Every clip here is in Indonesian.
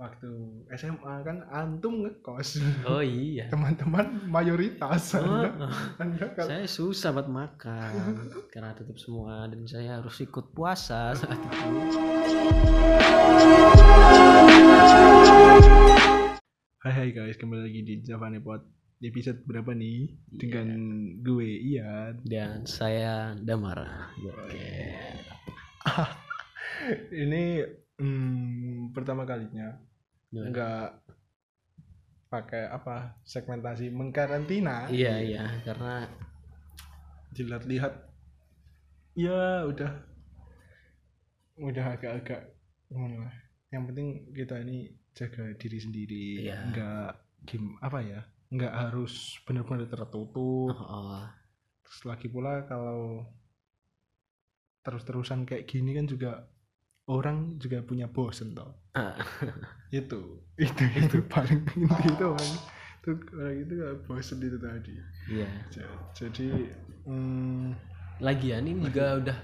waktu SMA kan antum ngekos Oh iya. teman-teman mayoritas Oh, anda, oh. anda kalau saya susah buat makan karena tutup semua dan saya harus ikut puasa saat itu. Hai hai guys kembali lagi di Javane Pod Di episode berapa nih dengan gue Ian Dan saya Damar. Oke. ini hmm, pertama kalinya Gimana? nggak pakai apa segmentasi mengkarantina. Iya iya karena dilihat-lihat. Ya udah. Udah agak-agak gimana lah. Yang penting kita ini jaga diri sendiri. Iya. nggak gim apa ya nggak harus benar-benar tertutup. Oh, terus lagi pula kalau terus-terusan kayak gini kan juga orang juga punya bosen toh Ah. itu. Itu itu paling inti itu orang itu orang itu gak bosen itu tadi. Iya. Ja- jadi hmm, Lagian ini juga udah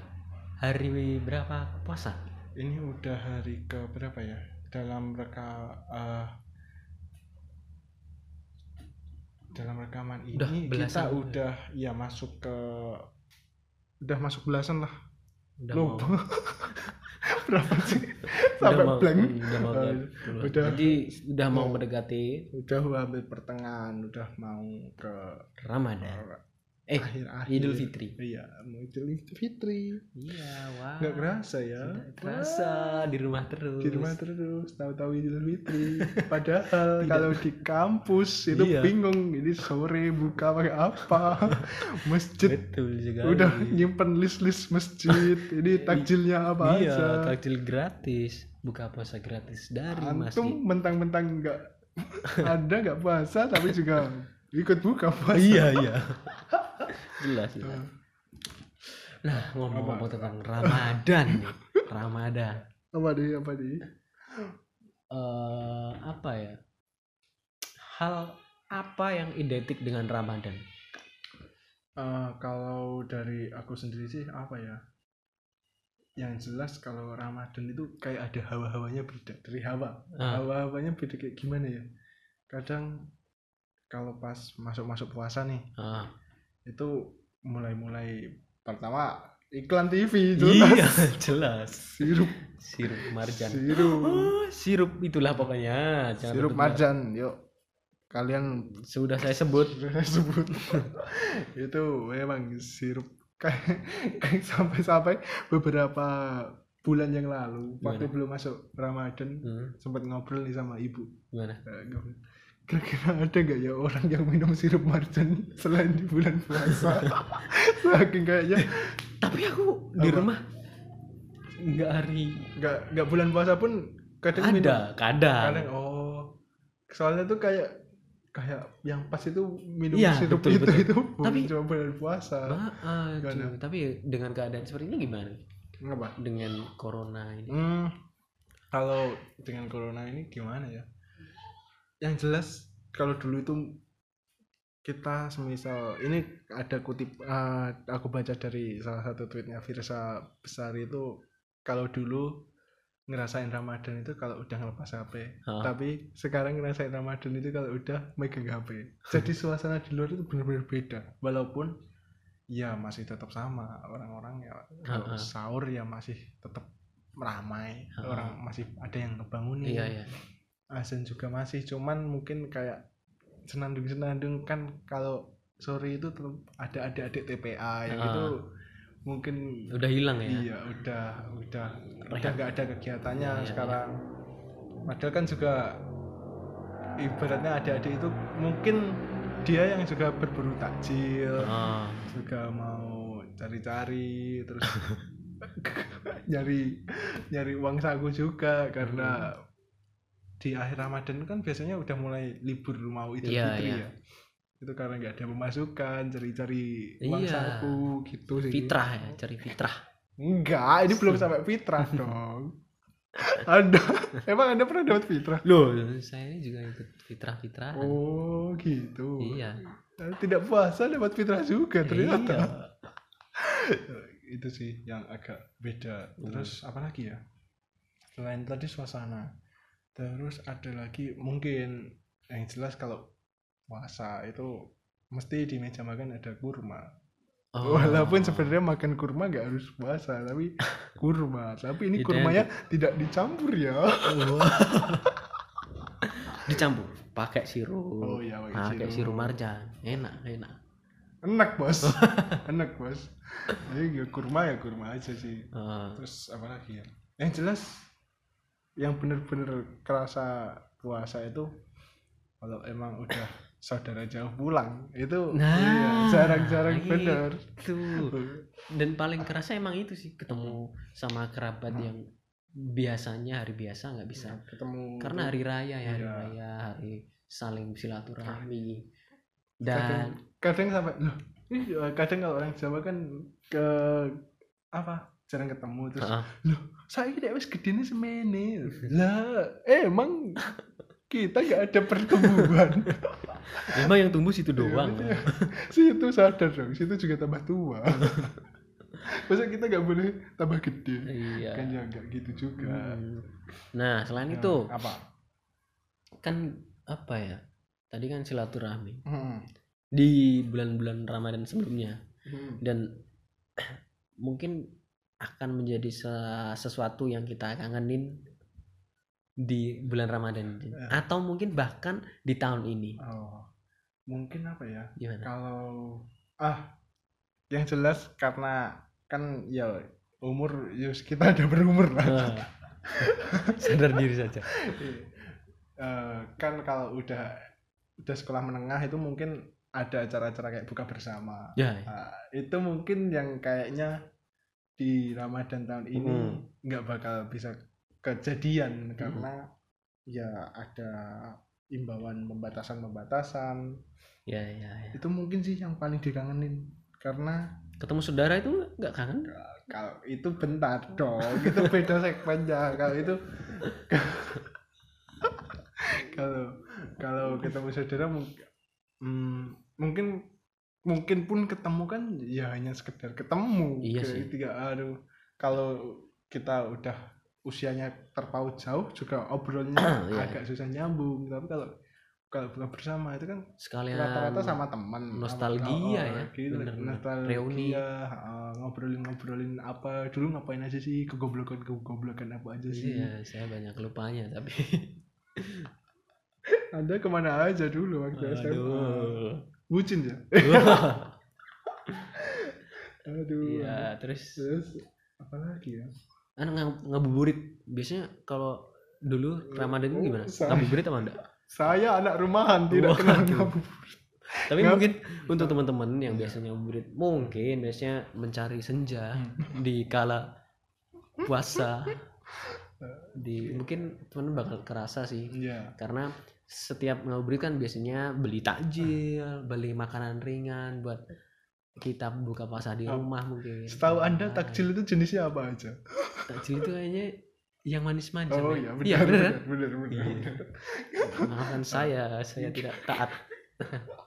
hari berapa puasa? ini udah hari ke berapa ya? Dalam reka eh, dalam rekaman ini Udah kita udah ya masuk ke udah masuk belasan lah Udah lupa mau berapa sih udah sampai mau, blank hmm, udah mau puluh. udah. Jadi udah mau Mau. mendekati udah hampir pertengahan udah mau ke Ramadan. Eh, akhir akhir Idul Fitri. iya mau Idul Fitri Iya, wah. nggak kerasa ya Tidak kerasa di rumah terus. di rumah terus tahu-tahu Idul Fitri padahal kalau di kampus itu Iya. bingung ini sore buka pakai apa masjid Betul sekali. udah nyimpen list-list masjid ini takjilnya apa iya, aja takjil gratis. Buka puasa gratis dari antum masjid. mentang-mentang nggak ada nggak puasa tapi juga ikut buka puasa Iya, iya. jelas, jelas. Nah, ngomong-ngomong tentang Ramadan nih. Ramadan. apa nih apa nih eh apa ya? Hal apa yang identik dengan Ramadan? Eh, kalau dari aku sendiri sih apa ya yang jelas kalau Ramadan itu kayak ada hawa-hawanya beda dari hawa Ah. hawa-hawanya beda kayak gimana ya kadang kalau pas masuk-masuk puasa nih Ah. itu mulai-mulai pertama iklan TV Iya, jelas jelas. sirup Sirup marjan. sirup Oh, sirup itulah pokoknya. Jangan sirup marjan yuk kalian Sudah saya sebut. sudah saya sebut itu memang sirup kayak sampai-sampai beberapa bulan yang lalu waktu Gimana? belum masuk Ramadan Hmm, sempat ngobrol nih sama ibu gimana? Ngobrol. Kira-kira ada nggak ya orang yang minum sirup marjan selain di bulan puasa saking kayaknya Tapi aku di Apa? rumah nggak hari nggak nggak bulan puasa pun kadang minum ada, kadang. kadang oh soalnya tuh kayak kayak yang pas itu minum Iya, sirup betul, itu betul. itu Tapi- cuma bulan puasa cuy. tapi dengan keadaan seperti ini gimana? Ngapa? Dengan corona ini. Hmm, kalau dengan corona ini gimana ya? Yang jelas kalau dulu itu kita semisal ini ada kutip eh, aku baca dari salah satu tweetnya Virsa Besari itu kalau dulu ngerasain Ramadan itu kalau udah ngelepas HP Hah? tapi sekarang ngerasain Ramadan itu kalau udah megang HP jadi suasana di luar itu benar-benar beda. Walaupun ya masih tetap sama orang-orang ya kalau sahur ya masih tetap ramai orang masih ada yang ngebangunin. Iya, iya. Azan juga masih cuman mungkin kayak senandung-senandung kan kalau sore itu ada adik-adik TPA yang Ah. itu mungkin Udah hilang ya. iya udah udah udah Rehat. nggak ada kegiatannya iya, sekarang padahal kan juga ibaratnya adik-adik itu mungkin dia yang juga berburu takjil Ah, juga mau cari-cari terus nyari nyari uang saku juga karena di akhir Ramadan kan biasanya udah mulai libur mau Idul Iya, Fitri iya. ya itu karena nggak ada pemasukan cari-cari uang Iya. saku gitu sih fitrah ya, cari fitrah. enggak ini belum sampai fitrah dong ada emang anda pernah dapat fitrah Loh, saya ini juga ikut fitrah-fitrah. oh gitu Iya. tidak puasa dapat fitrah juga ternyata Iya. itu sih yang agak beda terus apa lagi ya selain tadi suasana terus ada lagi mungkin yang jelas kalau puasa itu mesti di meja makan ada kurma. Oh. walaupun sebenarnya makan kurma nggak harus puasa tapi kurma. Tapi ini Identik. kurmanya tidak dicampur ya. Oh. dicampur? Pakai sirup. Oh iya, pakai pakai sirup. sirup marjan. Enak enak. Enak bos. Enak bos. Jadi ya kurma ya kurma aja sih. Eh, terus apa lagi ya? Yang jelas yang bener-bener kerasa puasa itu kalau emang udah saudara jauh pulang itu Nah, iya, jarang-jarang gitu. bener dan paling kerasa emang itu sih ketemu sama kerabat Hmm. yang biasanya hari biasa nggak bisa ketemu karena hari raya ya hari Iya. raya hari saling silaturahmi kadang, dan kadang sampai loh kadang kalau orang Jawa kan ke apa jarang ketemu terus Heeh. loh saya ini wis gedene semene. Lah emang kita nggak ada pertumbuhan. Emang yang tumbuh situ doang. Iya, situ sadar dong situ juga tambah tua. Masa kita nggak boleh tambah gede iya. Kan ya nggak gitu juga. Hmm. nah selain Nah, itu apa? kan apa ya? Tadi kan silaturahmi. Hmm. di bulan-bulan Ramadan sebelumnya. Hmm. dan mungkin akan menjadi se- sesuatu yang kita kangenin di bulan Ramadan ini. Ya. atau mungkin bahkan di tahun ini. Oh mungkin apa ya? Gimana? Kalau ah yang jelas karena kan ya umur ya kita udah berumur lah. Ah. sadar diri saja. Eh, kan kalau udah udah sekolah menengah itu mungkin ada acara-acara kayak buka bersama. Ya Nah, itu mungkin yang kayaknya di Ramadan tahun ini Hmm. nggak bakal bisa kejadian karena ya ada imbauan pembatasan-pembatasan ya ya, ya. itu mungkin sih yang paling dikangenin karena ketemu saudara itu nggak kangen kalau itu bentar dong itu beda segmennya kalau itu kalau kalau ketemu saudara mungkin mungkin mungkin pun ketemu kan ya hanya sekedar ketemu Iya sih. gitu ya. aduh kalau kita udah usianya terpaut jauh juga obrolannya Iya. agak susah nyambung tapi kalau kalau buka bersama itu kan sekalian rata-rata sama teman nostalgia ya, gitu bener-bener. nostalgia Reuni. heeh, ngobrolin-ngobrolin apa dulu ngapain aja sih kegoblokan kegoblokan apa aja sih iya saya banyak lupanya tapi anda ke mana aja dulu waktu SMA aduh bucin ya aduh. Iya terus? Terus apa lagi ya? Kan ng- ngabuburit biasanya kalau dulu Ramadan itu gimana? Oh, saya- ngabuburit apa enggak? Saya anak rumahan tidak kenal ngabuburit tapi Ngab- mungkin untuk teman-teman yang biasanya ngabuburit mungkin biasanya mencari senja di kala puasa. Di mungkin teman bakal kerasa sih. Iya. Karena setiap ngabuburit kan biasanya beli takjil beli makanan ringan buat kita buka puasa di Oh. rumah mungkin setahu anda Nah, takjil itu jenisnya apa aja takjil itu kayaknya yang manis-manis oh ya? iya iya benar kan? benar benar benar, Iya. maafkan saya saya tidak taat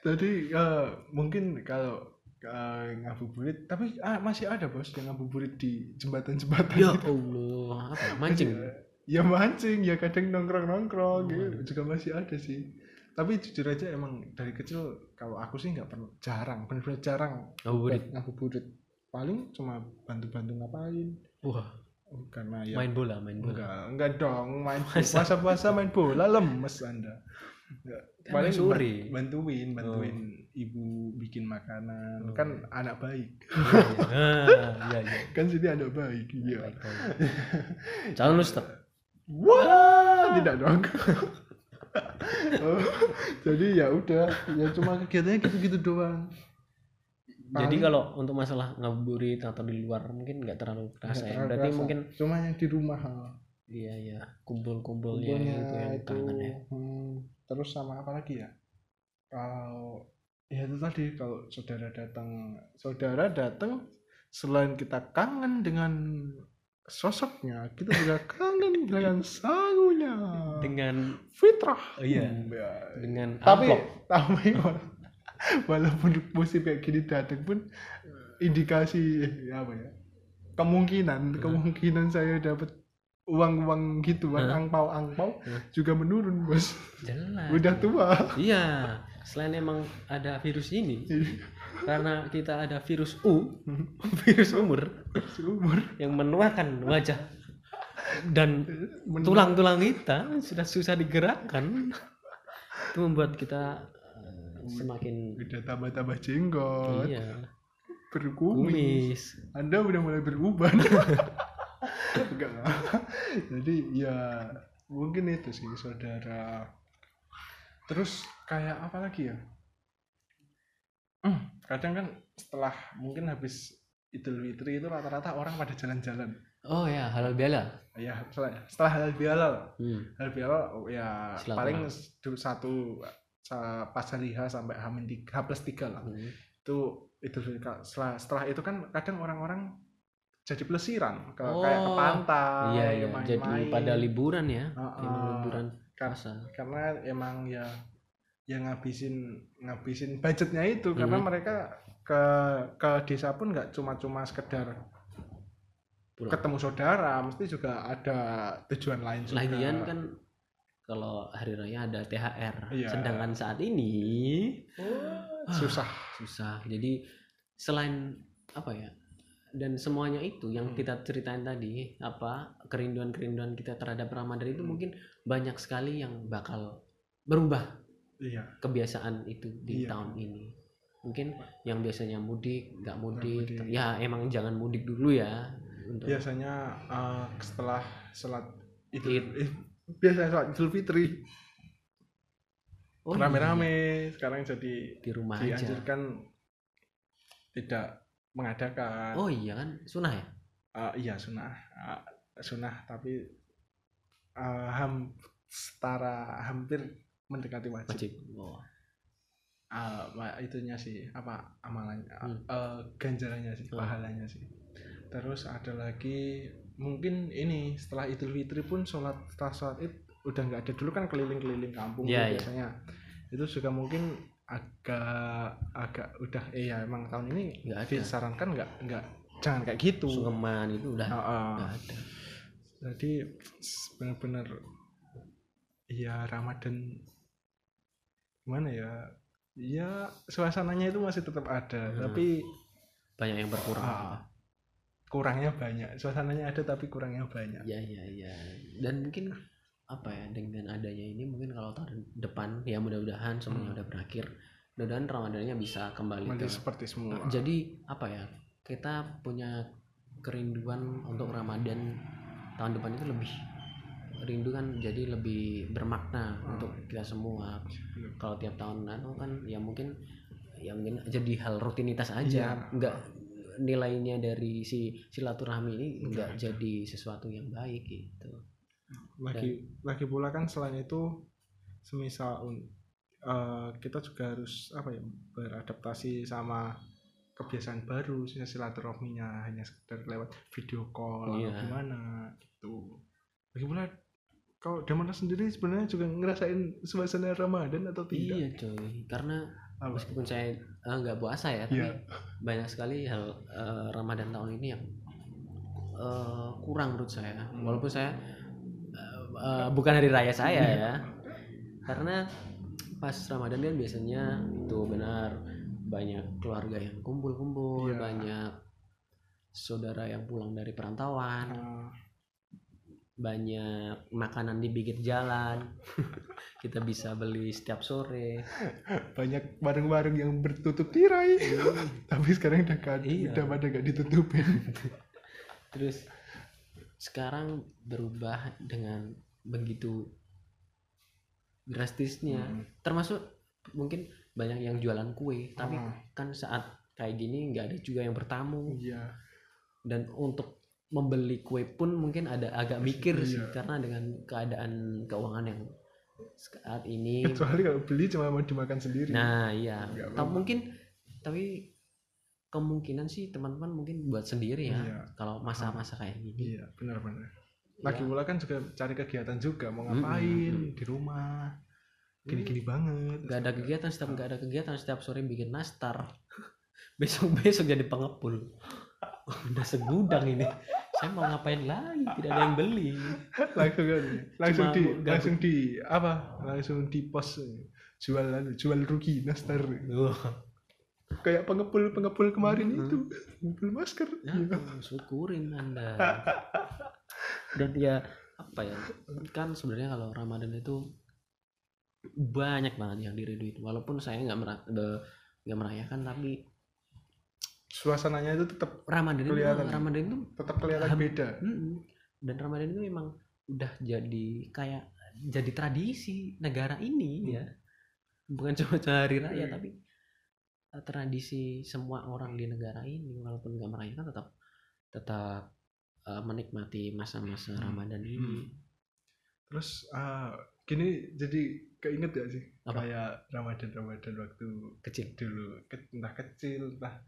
Jadi eh, mungkin kalau eh, ngabuburit, tapi ah, masih ada bos yang ngabuburit di jembatan-jembatan. ya gitu. Allah apa ya? mancing Ya mancing, ya kadang nongkrong-nongkrong gitu, Waduh. juga masih ada sih. Tapi jujur aja emang dari kecil kalau aku sih nggak pernah jarang, benar-benar jarang ngabuburit ngabuburit. Paling cuma bantu-bantu ngapain. wah Oh, karena ya main bola main bola enggak, enggak dong main Masa? puasa-puasa main bola lemes Anda. Enggak. Paling sore. ban- bantuin, bantuin ibu bikin makanan. Oh. Kan anak baik. ah iya iya Kan sini anak baik. Iya. Calon ustad Wah, tidak dong. Jadi ya udah, ya cuma kegiatannya gitu-gitu doang. jadi kalau untuk masalah ngabuburit atau di luar mungkin nggak terlalu kerasa ya berarti kerasa. mungkin cuma yang di rumah iya iya kumpul-kumpulnya kumpulnya itu yang itu kangen ya hmm, terus sama apa lagi ya kalau ya itu tadi kalau saudara datang saudara datang selain kita kangen dengan sosoknya. Kita juga kangen dengan sangunya dengan fitrah. Oh iya. Hmm, ya. dengan tapi amplop. tapi walaupun musim kayak gini datang pun indikasi eh, apa ya kemungkinan kemungkinan saya dapat uang-uang gituan angpau-angpau juga menurun bos. Jelas. Udah tua. Iya. Selain emang ada virus ini karena kita ada virus U virus umur umur. yang menuakan wajah. Dan tulang-tulang kita sudah susah digerakkan itu membuat kita eh, semakin udah tambah-tambah jenggot. Iya. Berkumis. Kumis. Anda udah mulai enggak lah. jadi ya mungkin itu sih saudara. Terus kayak apa lagi ya Hmm, kadang kan setelah mungkin habis Idul Fitri itu rata-rata orang pada jalan-jalan oh ya halal bihalal ya setelah, setelah halal bihalal hmm. halal bihalal ya Silaturahmi. paling satu sa- pas hari H sampai H tiga- plus tiga lah Hmm. itu Idul Fitri setelah setelah itu kan kadang orang-orang jadi pelesiran ke Oh, kayak ke pantai iya iya main-main. jadi pada liburan ya Heeh. emang liburan Kar- puasa karena emang ya yang ngabisin ngabisin budgetnya itu karena Mhm. mereka ke ke desa pun nggak cuma-cuma sekedar Pulang. ketemu saudara mesti juga ada tujuan lain juga lagian kan kalau hari raya ada THR Iya. sedangkan saat ini susah susah jadi selain apa ya dan semuanya itu yang Hmm. kita ceritain tadi apa kerinduan-kerinduan kita terhadap Ramadan itu Hmm. mungkin banyak sekali yang bakal berubah iya. kebiasaan itu di Iya. tahun ini. Mungkin yang biasanya mudik nggak mudik, mudik. ya emang jangan mudik dulu ya untuk biasanya eh, setelah sholat idul Id. eh, biasanya sholat idul fitri. Oh, rame-rame sekarang jadi iya, di rumah aja. dianjurkan tidak mengadakan. Oh iya kan? Sunah ya? Eh, iya sunnah. Eh, sunnah tapi eh, ham setara hampir mendekati wajib, wajib oh. Eh, wa- itunya sih apa amalannya Hmm. eh, ganjarannya sih Oh. pahalanya sih terus ada lagi mungkin ini setelah idul fitri pun sholat setelah sholat id udah nggak ada dulu kan keliling-keliling kampung tuh iya. biasanya itu juga mungkin agak agak udah eh ya emang tahun ini Nggak disarankan nggak nggak jangan kayak gitu sungkeman itu udah Heeh. nggak ada jadi benar-benar ya Ramadan gimana ya? Ya suasananya itu masih tetap ada Hmm. tapi banyak yang berkurang. Ah, kurangnya banyak. Suasananya ada tapi kurangnya banyak. Ya ya ya dan mungkin apa ya dengan adanya ini mungkin kalau tahun depan ya mudah-mudahan semuanya Hmm. udah berakhir mudah-mudahan ramadannya bisa kembali ke seperti semua. Jadi apa ya kita punya kerinduan untuk ramadan tahun depan itu lebih rindu kan jadi lebih bermakna Hmm. untuk kita semua Bener. kalau tiap tahun anu kan ya mungkin ya mungkin jadi hal rutinitas aja Iya. nggak nilainya dari si silaturahmi ini Nggak jadi sesuatu yang baik gitu lagi lagi pula kan selain itu semisal eh, kita juga harus apa ya beradaptasi sama kebiasaan baru silaturahminya hanya sekedar lewat video call Iya. atau gimana gitu lagi pula kalau Damara sendiri sebenarnya juga ngerasain suasana Ramadan atau tidak iya coy karena Apa? meskipun saya eh, nggak puasa ya tapi Iya. banyak sekali hal eh, Ramadan tahun ini yang eh, kurang menurut saya Hmm. walaupun saya eh, eh, bukan hari raya saya ya karena pas Ramadan kan biasanya itu benar banyak keluarga yang kumpul-kumpul Iya. banyak saudara yang pulang dari perantauan Eh, banyak makanan di pinggir jalan. Kita bisa beli setiap sore. Banyak warung-warung yang bertutup tirai. Tapi sekarang udah gak, Iya. udah pada gak ditutupin. Terus sekarang berubah dengan begitu drastisnya. Hmm. termasuk mungkin banyak yang jualan kue. Tapi Ah. kan saat kayak gini nggak ada juga yang bertamu. Iya. Dan untuk membeli kue pun mungkin ada agak mikir sih Iya. karena dengan keadaan keuangan yang saat ini kecuali kalau beli cuma mau dimakan sendiri nah iya Tapi mungkin tapi kemungkinan sih teman-teman mungkin buat sendiri ya Iya. kalau masa-masa kayak gini Iya, benar-benar. Lagi Ya. pula kan juga cari kegiatan juga, mau ngapain mm. di rumah. Gini-gini banget. nggak ada kegiatan setiap nggak ada kegiatan setiap sore bikin nastar besok besok jadi pengepul udah segudang ini. Saya mau ngapain lagi? Tidak ada yang beli. Langsung kan langsung Cuma di gabut. langsung di apa? Langsung di pos jual jual rugi nastar. Kayak pengepul pengepul kemarin itu pengepul masker. Ya syukurin anda. Dan ya apa ya kan sebenarnya kalau Ramadan itu banyak banget yang diridui walaupun saya nggak mera- de- nggak merayakan tapi suasananya itu tetap Ramadan itu Kelihatan. Ramadan itu tetap kelihatan Ham- beda dan Ramadan itu memang udah jadi kayak jadi tradisi negara ini ya bukan cuma hari raya Hmm. tapi eh, tradisi semua orang di negara ini walaupun nggak merayakan tetap tetap eh, menikmati masa-masa Hmm. Ramadan ini Hmm. terus ah, gini jadi keinget gak sih Apa? kayak Ramadan Ramadan waktu kecil dulu ke- entah kecil entah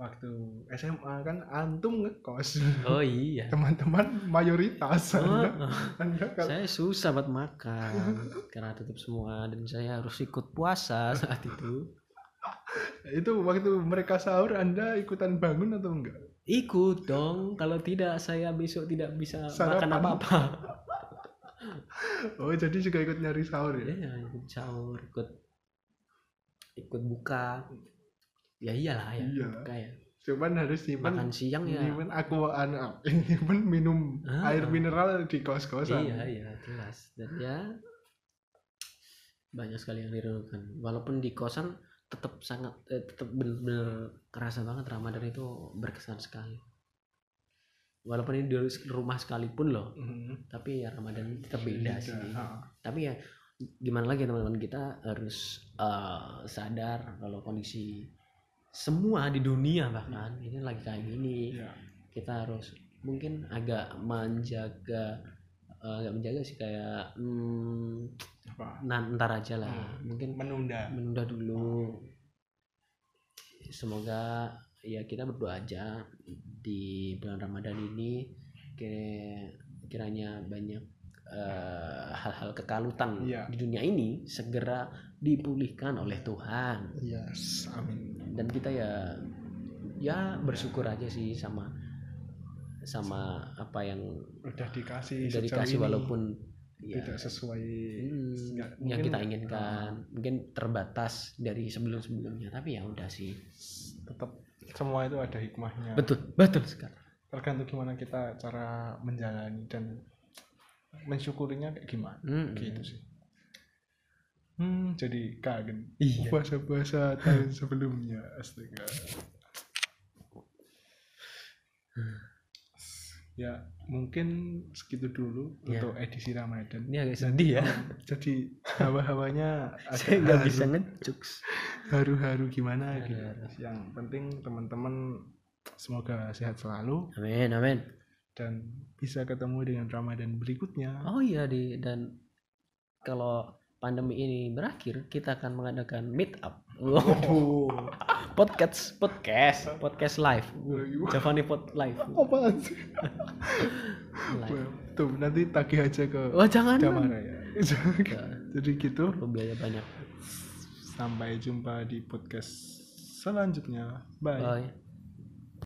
waktu SMA kan antum ngekos. Oh iya. Teman-teman mayoritas. Oh, anda, oh. anda kalau saya susah buat makan karena tutup semua dan saya harus ikut puasa saat itu. Itu waktu mereka sahur anda ikutan bangun atau enggak? Ikut dong. Kalau tidak saya besok tidak bisa makan Sarapan. apa-apa. Oh jadi juga ikut nyari sahur ya? Iya, ikut sahur, ikut ikut buka. Ya iyalah ya, Iya. buka ya. cuman harus nyimpen Makan siang ya. aku anu nyimpen minum Ah. air mineral di kos-kosan Iya, iya, jelas. Dan ya banyak sekali yang dirindukan. Walaupun di kosan tetap sangat eh, tetap benar-benar kerasa banget Ramadan itu berkesan sekali. Walaupun ini di rumah sekalipun loh, Mhm. tapi ya Ramadan tetap beda sih. Ha. tapi ya gimana lagi teman-teman kita harus eh, sadar kalau kondisi semua di dunia bahkan ini lagi kayak gini. Iya. kita harus mungkin agak menjaga eh, agak menjaga sih kayak hmm, apa? nah, ntar aja lah. Hmm. mungkin menunda. menunda dulu. Semoga ya kita berdoa aja di bulan Ramadan ini kira- kiranya banyak eh, hal-hal kekalutan Iya. di dunia ini segera dipulihkan oleh Tuhan. Yes amin dan kita ya ya bersyukur aja sih sama sama apa yang udah dikasih udah dikasih ini. walaupun ya tidak sesuai Hmm, yang mungkin- kita inginkan mungkin terbatas dari sebelum-sebelumnya tapi ya udah sih. Tetap semua itu ada hikmahnya. Betul betul sekali. Tergantung gimana kita cara menjalani dan mensyukurinya kayak gimana. Mm-mm. gitu sih hmm jadi kangen Iya. bahasa-bahasa tahun sebelumnya astaga ya mungkin segitu dulu Ya. untuk edisi Ramadan ini agak sedih ya jadi hawa-hawanya saya nggak bisa ngejuks haru-haru gimana Haru-haru. gitu. Yang penting teman-teman semoga sehat selalu amin amin dan bisa ketemu dengan Ramadan berikutnya. oh iya di dan kalau pandemi ini berakhir kita akan mengadakan meet up wow. podcast podcast podcast live Javani pod live Apaan sih? live Tuh nanti tagih aja ke oh jangan ya. Ya, Jadi gitu. perlu biaya banyak Sampai jumpa di podcast selanjutnya. Bye. bye